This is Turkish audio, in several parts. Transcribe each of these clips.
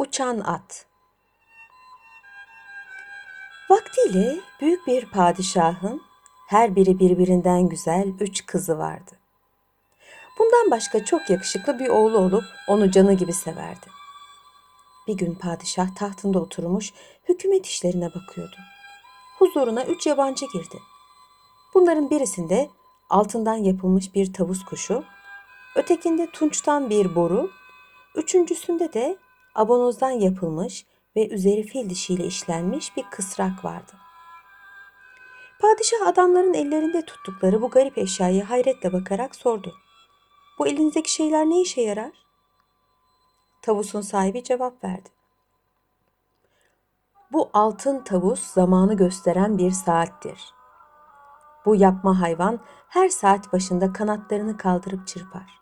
Uçan At Vaktiyle büyük bir padişahın her biri birbirinden güzel üç kızı vardı. Bundan başka çok yakışıklı bir oğlu olup onu canı gibi severdi. Bir gün padişah tahtında oturmuş hükümet işlerine bakıyordu. Huzuruna üç yabancı girdi. Bunların birisinde altından yapılmış bir tavus kuşu, ötekinde tunçtan bir boru, üçüncüsünde de abonozdan yapılmış ve üzeri fil dişiyle işlenmiş bir kısrak vardı. Padişah adamların ellerinde tuttukları bu garip eşyayı hayretle bakarak sordu. Bu elinizdeki şeyler ne işe yarar? Tavusun sahibi cevap verdi. Bu altın tavus zamanı gösteren bir saattir. Bu yapma hayvan her saat başında kanatlarını kaldırıp çırpar.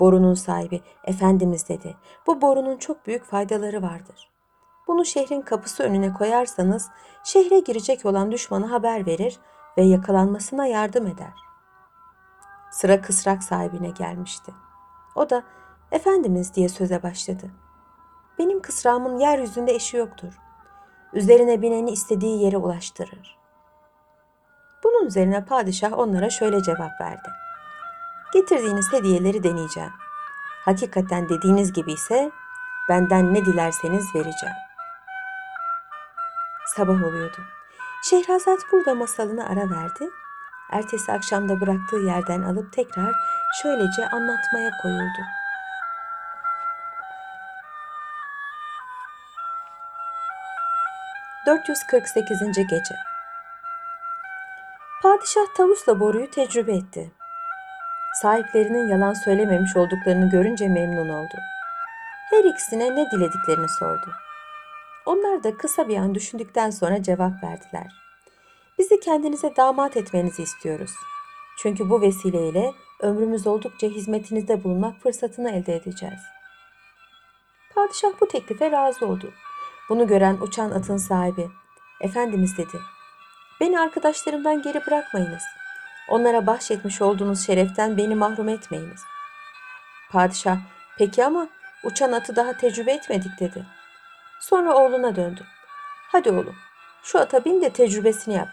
Borunun sahibi, Efendimiz dedi, bu borunun çok büyük faydaları vardır. Bunu şehrin kapısı önüne koyarsanız şehre girecek olan düşmana haber verir ve yakalanmasına yardım eder. Sıra kısrak sahibine gelmişti. O da Efendimiz diye söze başladı. Benim kısrağımın yeryüzünde eşi yoktur. Üzerine bineni istediği yere ulaştırır. Bunun üzerine padişah onlara şöyle cevap verdi. Getirdiğiniz hediyeleri deneyeceğim. Hakikaten dediğiniz gibi ise benden ne dilerseniz vereceğim. Sabah oluyordu. Şehrazat burada masalını ara verdi. Ertesi akşamda bıraktığı yerden alıp tekrar şöylece anlatmaya koyuldu. ...448. Gece Padişah tavusla boruyu tecrübe etti. Sahiplerinin yalan söylememiş olduklarını görünce memnun oldu. Her ikisine ne dilediklerini sordu. Onlar da kısa bir an düşündükten sonra cevap verdiler. Bizi kendinize damat etmenizi istiyoruz. Çünkü bu vesileyle ömrümüz oldukça hizmetinizde bulunmak fırsatını elde edeceğiz. Padişah bu teklife razı oldu. Bunu gören uçan atın sahibi, Efendimiz dedi, beni arkadaşlarımdan geri bırakmayınız. Onlara bahşetmiş olduğunuz şereften beni mahrum etmeyiniz. Padişah, peki ama uçan atı daha tecrübe etmedik dedi. Sonra oğluna döndü. Hadi oğlum, şu ata bin de tecrübesini yap.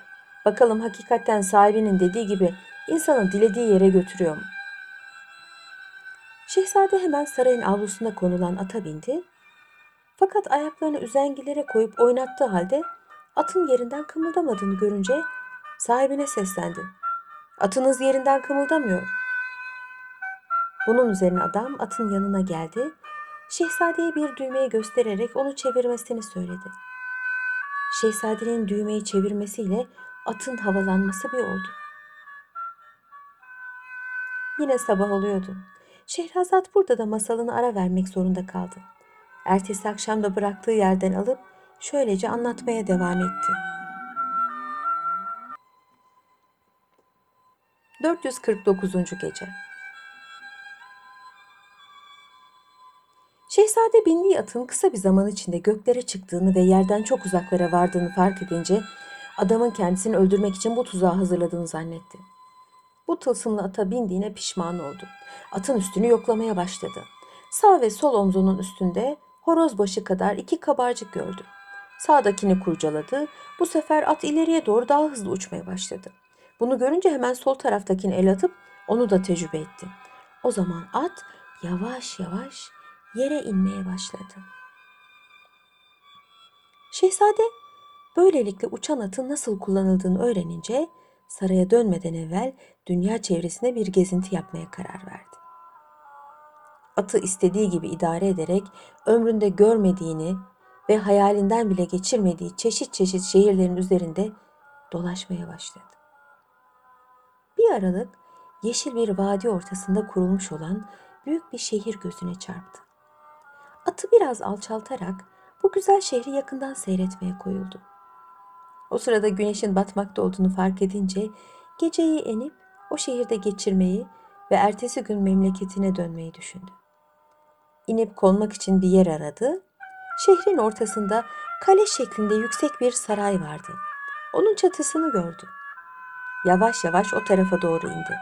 Bakalım hakikaten sahibinin dediği gibi insanı dilediği yere götürüyor mu? Şehzade hemen sarayın avlusunda konulan ata bindi. Fakat ayaklarını üzengilere koyup oynattığı halde atın yerinden kımıldamadığını görünce sahibine seslendi. Atınız yerinden kımıldamıyor. Bunun üzerine adam atın yanına geldi. Şehzadeye bir düğmeyi göstererek onu çevirmesini söyledi. Şehzadenin düğmeyi çevirmesiyle atın havalanması bir oldu. Yine sabah oluyordu. Şehrazat burada da masalını ara vermek zorunda kaldı. Ertesi akşam da bıraktığı yerden alıp şöylece anlatmaya devam etti. 449. Gece Şehzade bindiği atın kısa bir zaman içinde göklere çıktığını ve yerden çok uzaklara vardığını fark edince adamın kendisini öldürmek için bu tuzağı hazırladığını zannetti. Bu tılsımlı ata bindiğine pişman oldu. Atın üstünü yoklamaya başladı. Sağ ve sol omzunun üstünde horoz başı kadar iki kabarcık gördü. Sağdakini kurcaladı. Bu sefer at ileriye doğru daha hızlı uçmaya başladı. Bunu görünce hemen sol taraftakini el atıp onu da tecrübe etti. O zaman at yavaş yavaş yere inmeye başladı. Şehzade böylelikle uçan atın nasıl kullanıldığını öğrenince saraya dönmeden evvel dünya çevresine bir gezinti yapmaya karar verdi. Atı istediği gibi idare ederek ömründe görmediğini ve hayalinden bile geçirmediği çeşit çeşit şehirlerin üzerinde dolaşmaya başladı. Bir aralık yeşil bir vadi ortasında kurulmuş olan büyük bir şehir gözüne çarptı. Atı biraz alçaltarak bu güzel şehri yakından seyretmeye koyuldu. O sırada güneşin batmakta olduğunu fark edince geceyi enip o şehirde geçirmeyi ve ertesi gün memleketine dönmeyi düşündü. İnip konmak için bir yer aradı. Şehrin ortasında kale şeklinde yüksek bir saray vardı. Onun çatısını gördü. Yavaş yavaş o tarafa doğru indi.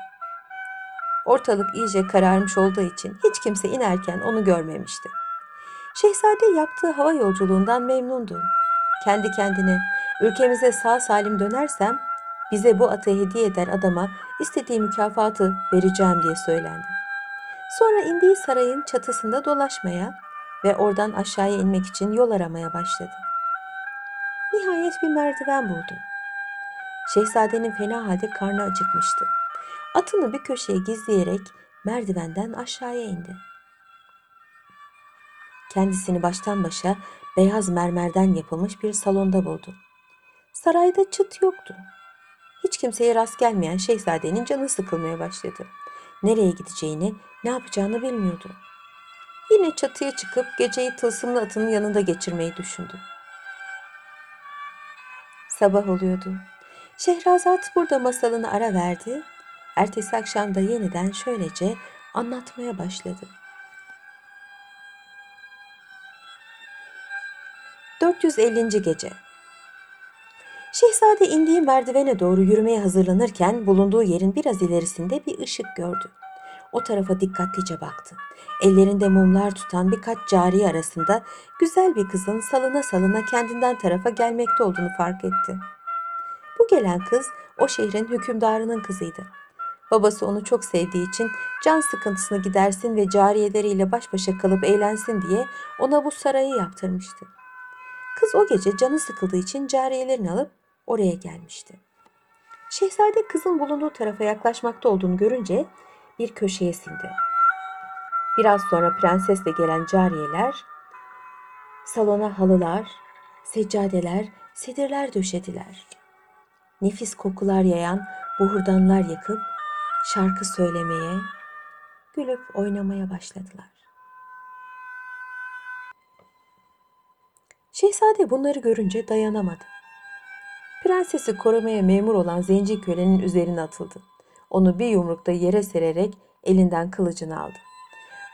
Ortalık iyice kararmış olduğu için hiç kimse inerken onu görmemişti. Şehzade yaptığı hava yolculuğundan memnundu. Kendi kendine ülkemize sağ salim dönersem bize bu atı hediye eder adama istediği mükafatı vereceğim diye söylendi. Sonra indiği sarayın çatısında dolaşmaya ve oradan aşağıya inmek için yol aramaya başladı. Nihayet bir merdiven buldu. Şehzadenin fena halde karnı acıkmıştı. Atını bir köşeye gizleyerek merdivenden aşağıya indi. Kendisini baştan başa beyaz mermerden yapılmış bir salonda buldu. Sarayda çıt yoktu. Hiç kimseye rast gelmeyen şehzadenin canı sıkılmaya başladı. Nereye gideceğini, ne yapacağını bilmiyordu. Yine çatıya çıkıp geceyi tılsımlı atının yanında geçirmeyi düşündü. Sabah oluyordu. Şehrazat burada masalını ara verdi. Ertesi akşam da yeniden şöylece anlatmaya başladı. 450. gece. Şehzade indiği merdivene doğru yürümeye hazırlanırken bulunduğu yerin biraz ilerisinde bir ışık gördü. O tarafa dikkatlice baktı. Ellerinde mumlar tutan birkaç cariye arasında güzel bir kızın salına salına kendinden tarafa gelmekte olduğunu fark etti. Bu gelen kız o şehrin hükümdarının kızıydı. Babası onu çok sevdiği için can sıkıntısını gidersin ve cariyeleriyle baş başa kalıp eğlensin diye ona bu sarayı yaptırmıştı. Kız o gece canı sıkıldığı için cariyelerini alıp oraya gelmişti. Şehzade kızın bulunduğu tarafa yaklaşmakta olduğunu görünce bir köşeye sindi. Biraz sonra prensesle gelen cariyeler salona halılar, seccadeler, sedirler döşediler. Nefis kokular yayan buhurdanlar yakıp şarkı söylemeye, gülüp oynamaya başladılar. Şehzade bunları görünce dayanamadı. Prensesi korumaya memur olan zenci kölenin üzerine atıldı. Onu bir yumrukta yere sererek elinden kılıcını aldı.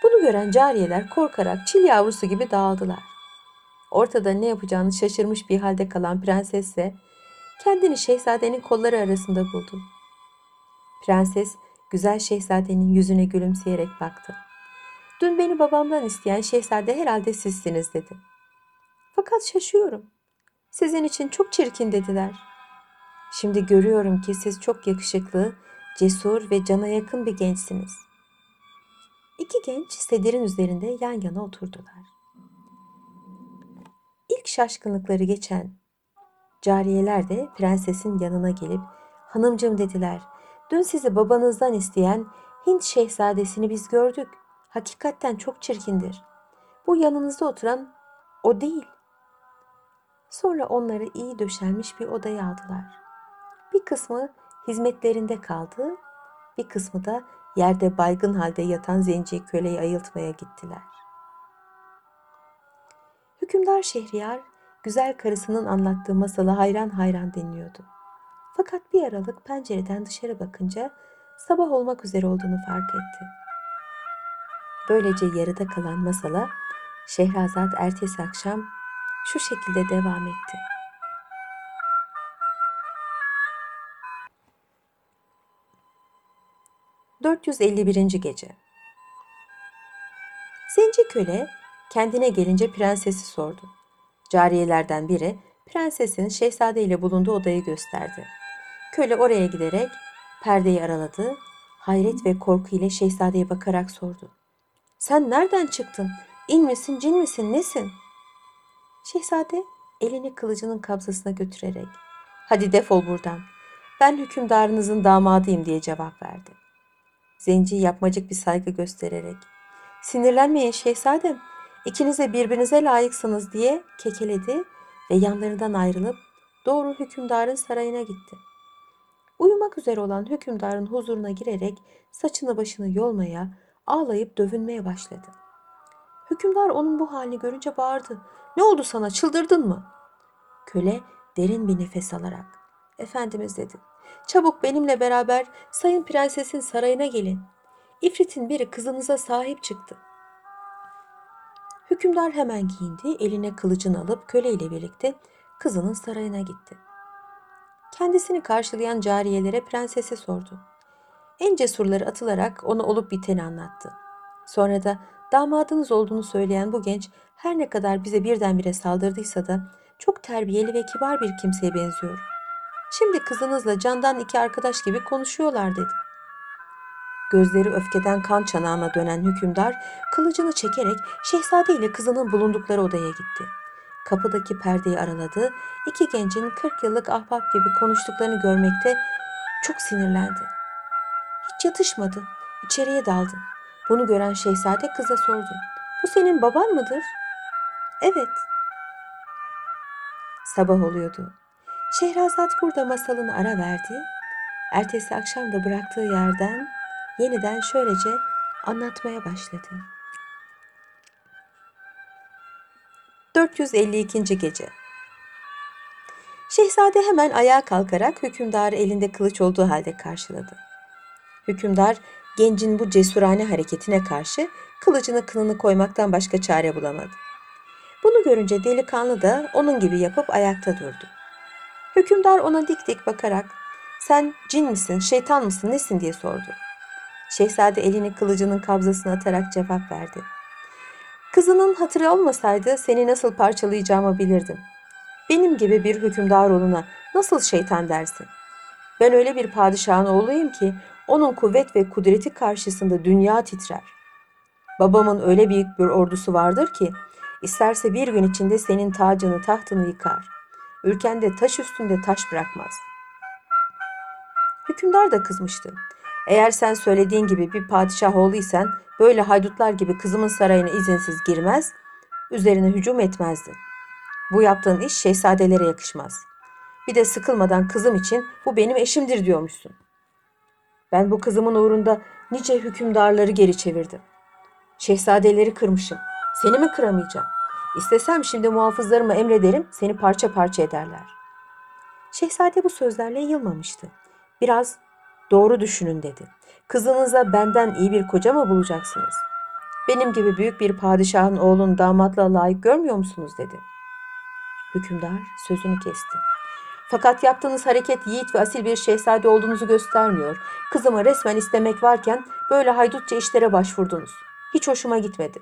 Bunu gören cariyeler korkarak çil yavrusu gibi dağıldılar. Ortada ne yapacağını şaşırmış bir halde kalan prenses kendini şehzadenin kolları arasında buldu. Prenses güzel şehzadenin yüzüne gülümseyerek baktı. Dün beni babamdan isteyen şehzade herhalde sizsiniz dedi. Fakat şaşıyorum. Sizin için çok çirkin dediler. Şimdi görüyorum ki siz çok yakışıklı, cesur ve cana yakın bir gençsiniz. İki genç sedirin üzerinde yan yana oturdular. İlk şaşkınlıkları geçen cariyeler de prensesin yanına gelip hanımcım dediler. Dün sizi babanızdan isteyen Hint şehzadesini biz gördük. Hakikatten çok çirkindir. Bu yanınızda oturan o değil. Sonra onları iyi döşenmiş bir odaya aldılar. Bir kısmı hizmetlerinde kaldı, bir kısmı da yerde baygın halde yatan zenci köleyi ayıltmaya gittiler. Hükümdar Şehriyar, güzel karısının anlattığı masalı hayran hayran dinliyordu. Fakat bir aralık pencereden dışarı bakınca sabah olmak üzere olduğunu fark etti. Böylece yarıda kalan masala Şehrazat ertesi akşam şu şekilde devam etti. ...451. Gece Zenci köle kendine gelince prensesi sordu. Cariyelerden biri prensesin şehzade ile bulunduğu odayı gösterdi. Köle oraya giderek perdeyi araladı, hayret ve korku ile şehzadeye bakarak sordu. Sen nereden çıktın? İn misin, cin misin, nesin?'' Şehzade elini kılıcının kabzasına götürerek hadi defol buradan ben hükümdarınızın damadıyım diye cevap verdi. Zenci yapmacık bir saygı göstererek sinirlenmeyin şehzadem ikiniz de birbirinize layıksınız diye kekeledi ve yanlarından ayrılıp doğru hükümdarın sarayına gitti. Uyumak üzere olan hükümdarın huzuruna girerek saçını başını yolmaya, ağlayıp dövünmeye başladı. Hükümdar onun bu halini görünce bağırdı. Ne oldu sana çıldırdın mı? Köle derin bir nefes alarak. Efendimiz dedi. Çabuk benimle beraber sayın prensesin sarayına gelin. İfrit'in biri kızınıza sahip çıktı. Hükümdar hemen giyindi, eline kılıcını alıp köleyle birlikte kızının sarayına gitti. Kendisini karşılayan cariyelere prensesi sordu. En cesurları atılarak ona olup biteni anlattı. Sonra da damadınız olduğunu söyleyen bu genç her ne kadar bize birdenbire saldırdıysa da çok terbiyeli ve kibar bir kimseye benziyor. Şimdi kızınızla candan iki arkadaş gibi konuşuyorlar dedi. Gözleri öfkeden kan çanağına dönen hükümdar kılıcını çekerek şehzade ile kızının bulundukları odaya gitti. Kapıdaki perdeyi araladı. İki gencin 40 yıllık ahbap gibi konuştuklarını görmekte çok sinirlendi. Hiç yatışmadı. İçeriye daldı. Bunu gören şehzade kıza sordu. Bu senin baban mıdır? Evet. Sabah oluyordu. Şehrazat burada masalını ara verdi. Ertesi akşam da bıraktığı yerden yeniden şöylece anlatmaya başladı. 452. gece. Şehzade hemen ayağa kalkarak hükümdarı elinde kılıç olduğu halde karşıladı. Hükümdar gencin bu cesurane hareketine karşı kılıcını kınını koymaktan başka çare bulamadı. Bunu görünce delikanlı da onun gibi yapıp ayakta durdu. Hükümdar ona dik dik bakarak sen cin misin, şeytan mısın, nesin diye sordu. Şehzade elini kılıcının kabzasına atarak cevap verdi. Kızının hatırı olmasaydı seni nasıl parçalayacağımı bilirdim. Benim gibi bir hükümdar oğluna nasıl şeytan dersin? Ben öyle bir padişahın oğluyum ki onun kuvvet ve kudreti karşısında dünya titrer. Babamın öyle büyük bir ordusu vardır ki isterse bir gün içinde senin tacını tahtını yıkar. Ülkende taş üstünde taş bırakmaz. Hükümdar da kızmıştı. Eğer sen söylediğin gibi bir padişah oğluysan böyle haydutlar gibi kızımın sarayına izinsiz girmez, üzerine hücum etmezdin. Bu yaptığın iş şehzadelere yakışmaz. Bir de sıkılmadan kızım için bu benim eşimdir diyormuşsun. Ben bu kızımın uğrunda nice hükümdarları geri çevirdim. Şehzadeleri kırmışım. Seni mi kıramayacağım? İstesem şimdi muhafızlarıma emrederim, seni parça parça ederler. Şehzade bu sözlerle yılmamıştı. Biraz doğru düşünün dedi. Kızınıza benden iyi bir koca mı bulacaksınız? Benim gibi büyük bir padişahın oğlunu damatla layık görmüyor musunuz dedi. Hükümdar sözünü kesti. Fakat yaptığınız hareket yiğit ve asil bir şehzade olduğunuzu göstermiyor. Kızımı resmen istemek varken böyle haydutça işlere başvurdunuz. Hiç hoşuma gitmedi.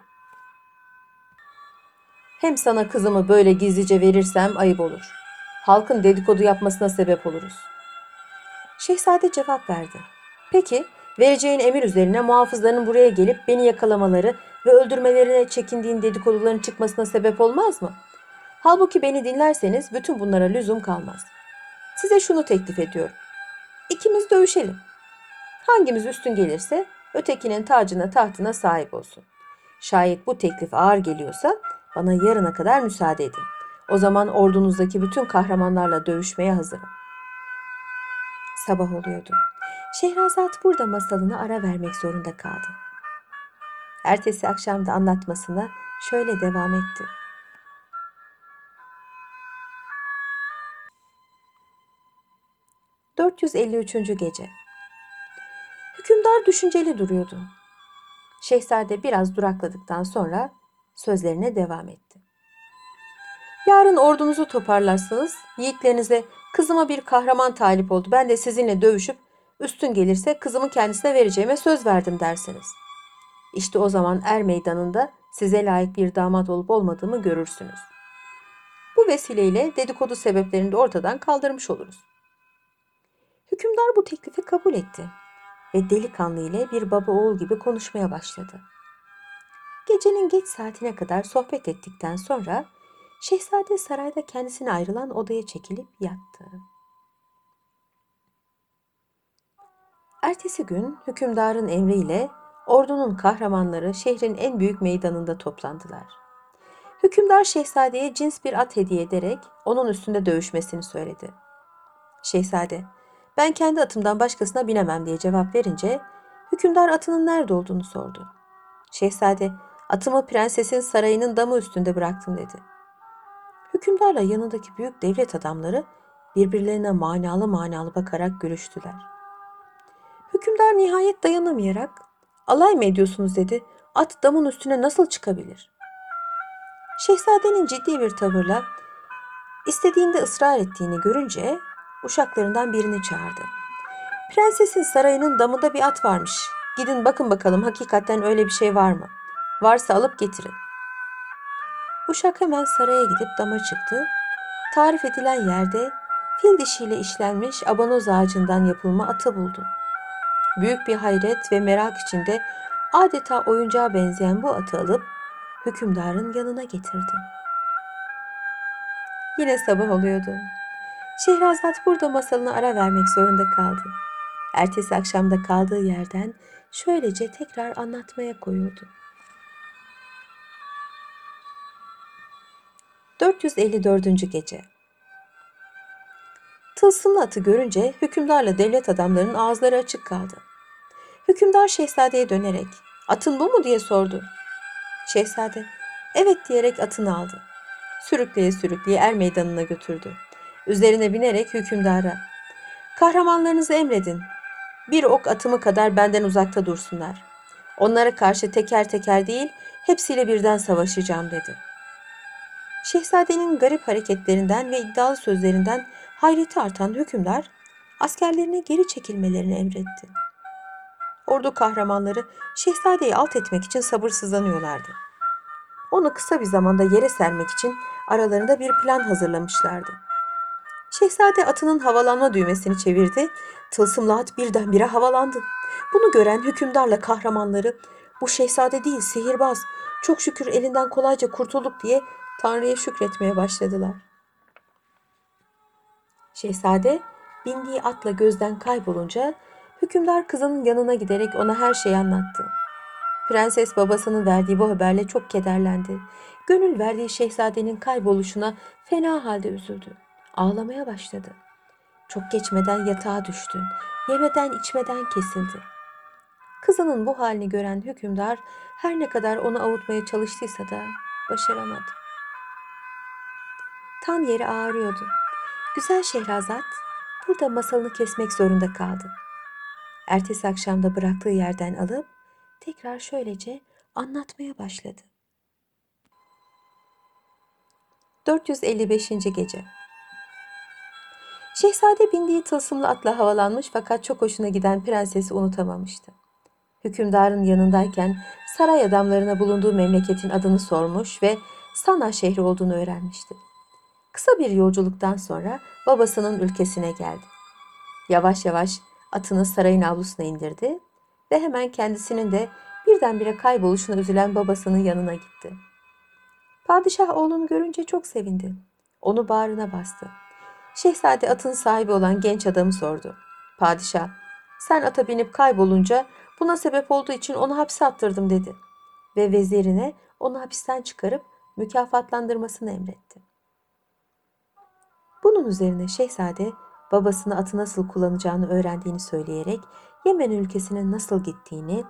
Hem sana kızımı böyle gizlice verirsem ayıp olur. Halkın dedikodu yapmasına sebep oluruz. Şehzade cevap verdi. Peki, vereceğin emir üzerine muhafızların buraya gelip beni yakalamaları ve öldürmelerine çekindiğin dedikoduların çıkmasına sebep olmaz mı? Halbuki beni dinlerseniz bütün bunlara lüzum kalmaz. Size şunu teklif ediyorum. İkimiz dövüşelim. Hangimiz üstün gelirse ötekinin tacına tahtına sahip olsun. Şayet bu teklif ağır geliyorsa bana yarına kadar müsaade edin. O zaman ordunuzdaki bütün kahramanlarla dövüşmeye hazırım. Sabah oluyordu. Şehrazat burada masalını ara vermek zorunda kaldı. Ertesi akşam da anlatmasına şöyle devam etti. ...453. Gece Hükümdar düşünceli duruyordu. Şehzade biraz durakladıktan sonra sözlerine devam etti. Yarın ordunuzu toparlarsanız yiğitlerinize kızıma bir kahraman talip oldu. Ben de sizinle dövüşüp üstün gelirse kızımı kendisine vereceğime söz verdim dersiniz. İşte o zaman er meydanında size layık bir damat olup olmadığımı görürsünüz. Bu vesileyle dedikodu sebeplerini de ortadan kaldırmış oluruz. Hükümdar bu teklifi kabul etti ve delikanlı ile bir baba oğul gibi konuşmaya başladı. Gecenin geç saatine kadar sohbet ettikten sonra şehzade sarayda kendisine ayrılan odaya çekilip yattı. Ertesi gün hükümdarın emriyle ordunun kahramanları şehrin en büyük meydanında toplandılar. Hükümdar şehzadeye cins bir at hediye ederek onun üstünde dövüşmesini söyledi. Şehzade, ben kendi atımdan başkasına binemem diye cevap verince hükümdar atının nerede olduğunu sordu. Şehzade, atımı prensesin sarayının damı üstünde bıraktım dedi. Hükümdarla yanındaki büyük devlet adamları birbirlerine manalı manalı bakarak gülüştüler. Hükümdar nihayet dayanamayarak alay mı ediyorsunuz dedi. At damın üstüne nasıl çıkabilir? Şehzadenin ciddi bir tavırla istediğinde ısrar ettiğini görünce uşaklarından birini çağırdı. Prensesin sarayının damında bir at varmış. Gidin bakın bakalım hakikaten öyle bir şey var mı? Varsa alıp getirin. Uşak hemen saraya gidip dama çıktı. Tarif edilen yerde fil dişiyle işlenmiş abanoz ağacından yapılma atı buldu. Büyük bir hayret ve merak içinde adeta oyuncağa benzeyen bu atı alıp hükümdarın yanına getirdi. Yine sabah oluyordu. Şehrazat burada masalına ara vermek zorunda kaldı. Ertesi akşamda kaldığı yerden şöylece tekrar anlatmaya koyuldu. 454. Gece Tılsımlı atı görünce hükümdarla devlet adamlarının ağızları açık kaldı. Hükümdar şehzadeye dönerek atın bu mu diye sordu. Şehzade evet diyerek atını aldı. Sürükleye sürükleye er meydanına götürdü. Üzerine binerek hükümdara kahramanlarınızı emredin. Bir ok atımı kadar benden uzakta dursunlar. Onlara karşı teker teker değil hepsiyle birden savaşacağım dedi. Şehzadenin garip hareketlerinden ve iddialı sözlerinden hayreti artan hükümdar askerlerine geri çekilmelerini emretti. Ordu kahramanları şehzadeyi alt etmek için sabırsızlanıyorlardı. Onu kısa bir zamanda yere sermek için aralarında bir plan hazırlamışlardı. Şehzade atının havalanma düğmesini çevirdi. Tılsımlı at birdenbire havalandı. Bunu gören hükümdarla kahramanları bu şehzade değil sihirbaz. Çok şükür elinden kolayca kurtulduk diye Tanrı'ya şükretmeye başladılar. Şehzade bindiği atla gözden kaybolunca hükümdar kızının yanına giderek ona her şeyi anlattı. Prenses babasının verdiği bu haberle çok kederlendi. Gönül verdiği şehzadenin kayboluşuna fena halde üzüldü. Ağlamaya başladı. Çok geçmeden yatağa düştü. Yemeden içmeden kesildi. Kızının bu halini gören hükümdar her ne kadar onu avutmaya çalıştıysa da başaramadı. Tan yeri ağrıyordu. Güzel Şehrazat burada masalını kesmek zorunda kaldı. Ertesi akşamda bıraktığı yerden alıp tekrar şöylece anlatmaya başladı. 455. Gece Şehzade bindiği tılsımlı atla havalanmış fakat çok hoşuna giden prensesi unutamamıştı. Hükümdarın yanındayken saray adamlarına bulunduğu memleketin adını sormuş ve Sana şehri olduğunu öğrenmişti. Kısa bir yolculuktan sonra babasının ülkesine geldi. Yavaş yavaş atını sarayın avlusuna indirdi ve hemen kendisinin de birdenbire kayboluşuna üzülen babasının yanına gitti. Padişah oğlunu görünce çok sevindi. Onu bağrına bastı. Şehzade atın sahibi olan genç adamı sordu. Padişah, sen ata binip kaybolunca buna sebep olduğu için onu hapse attırdım dedi. Ve vezirine onu hapisten çıkarıp mükafatlandırmasını emretti. Bunun üzerine şehzade babasını atı nasıl kullanacağını öğrendiğini söyleyerek Yemen ülkesinin nasıl gittiğini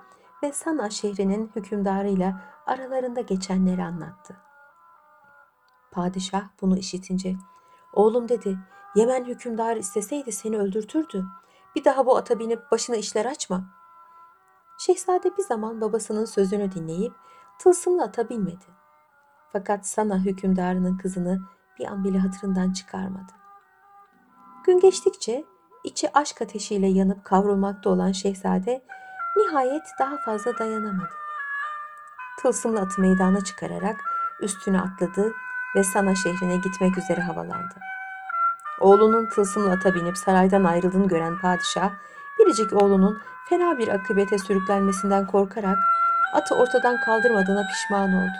ve Sana şehrinin hükümdarıyla aralarında geçenleri anlattı. Padişah bunu işitince, oğlum dedi, Yemen hükümdarı isteseydi seni öldürtürdü. Bir daha bu ata binip başına işler açma. Şehzade bir zaman babasının sözünü dinleyip tılsımlı ata binmedi. Fakat Sana hükümdarının kızını bir an bile hatırından çıkarmadı. Gün geçtikçe içi aşk ateşiyle yanıp kavrulmakta olan şehzade nihayet daha fazla dayanamadı. Tılsımlı atı meydana çıkararak üstüne atladı ve Sana şehrine gitmek üzere havalandı. Oğlunun tılsımlı ata binip saraydan ayrıldığını gören padişah, biricik oğlunun fena bir akıbete sürüklenmesinden korkarak atı ortadan kaldırmadığına pişman oldu.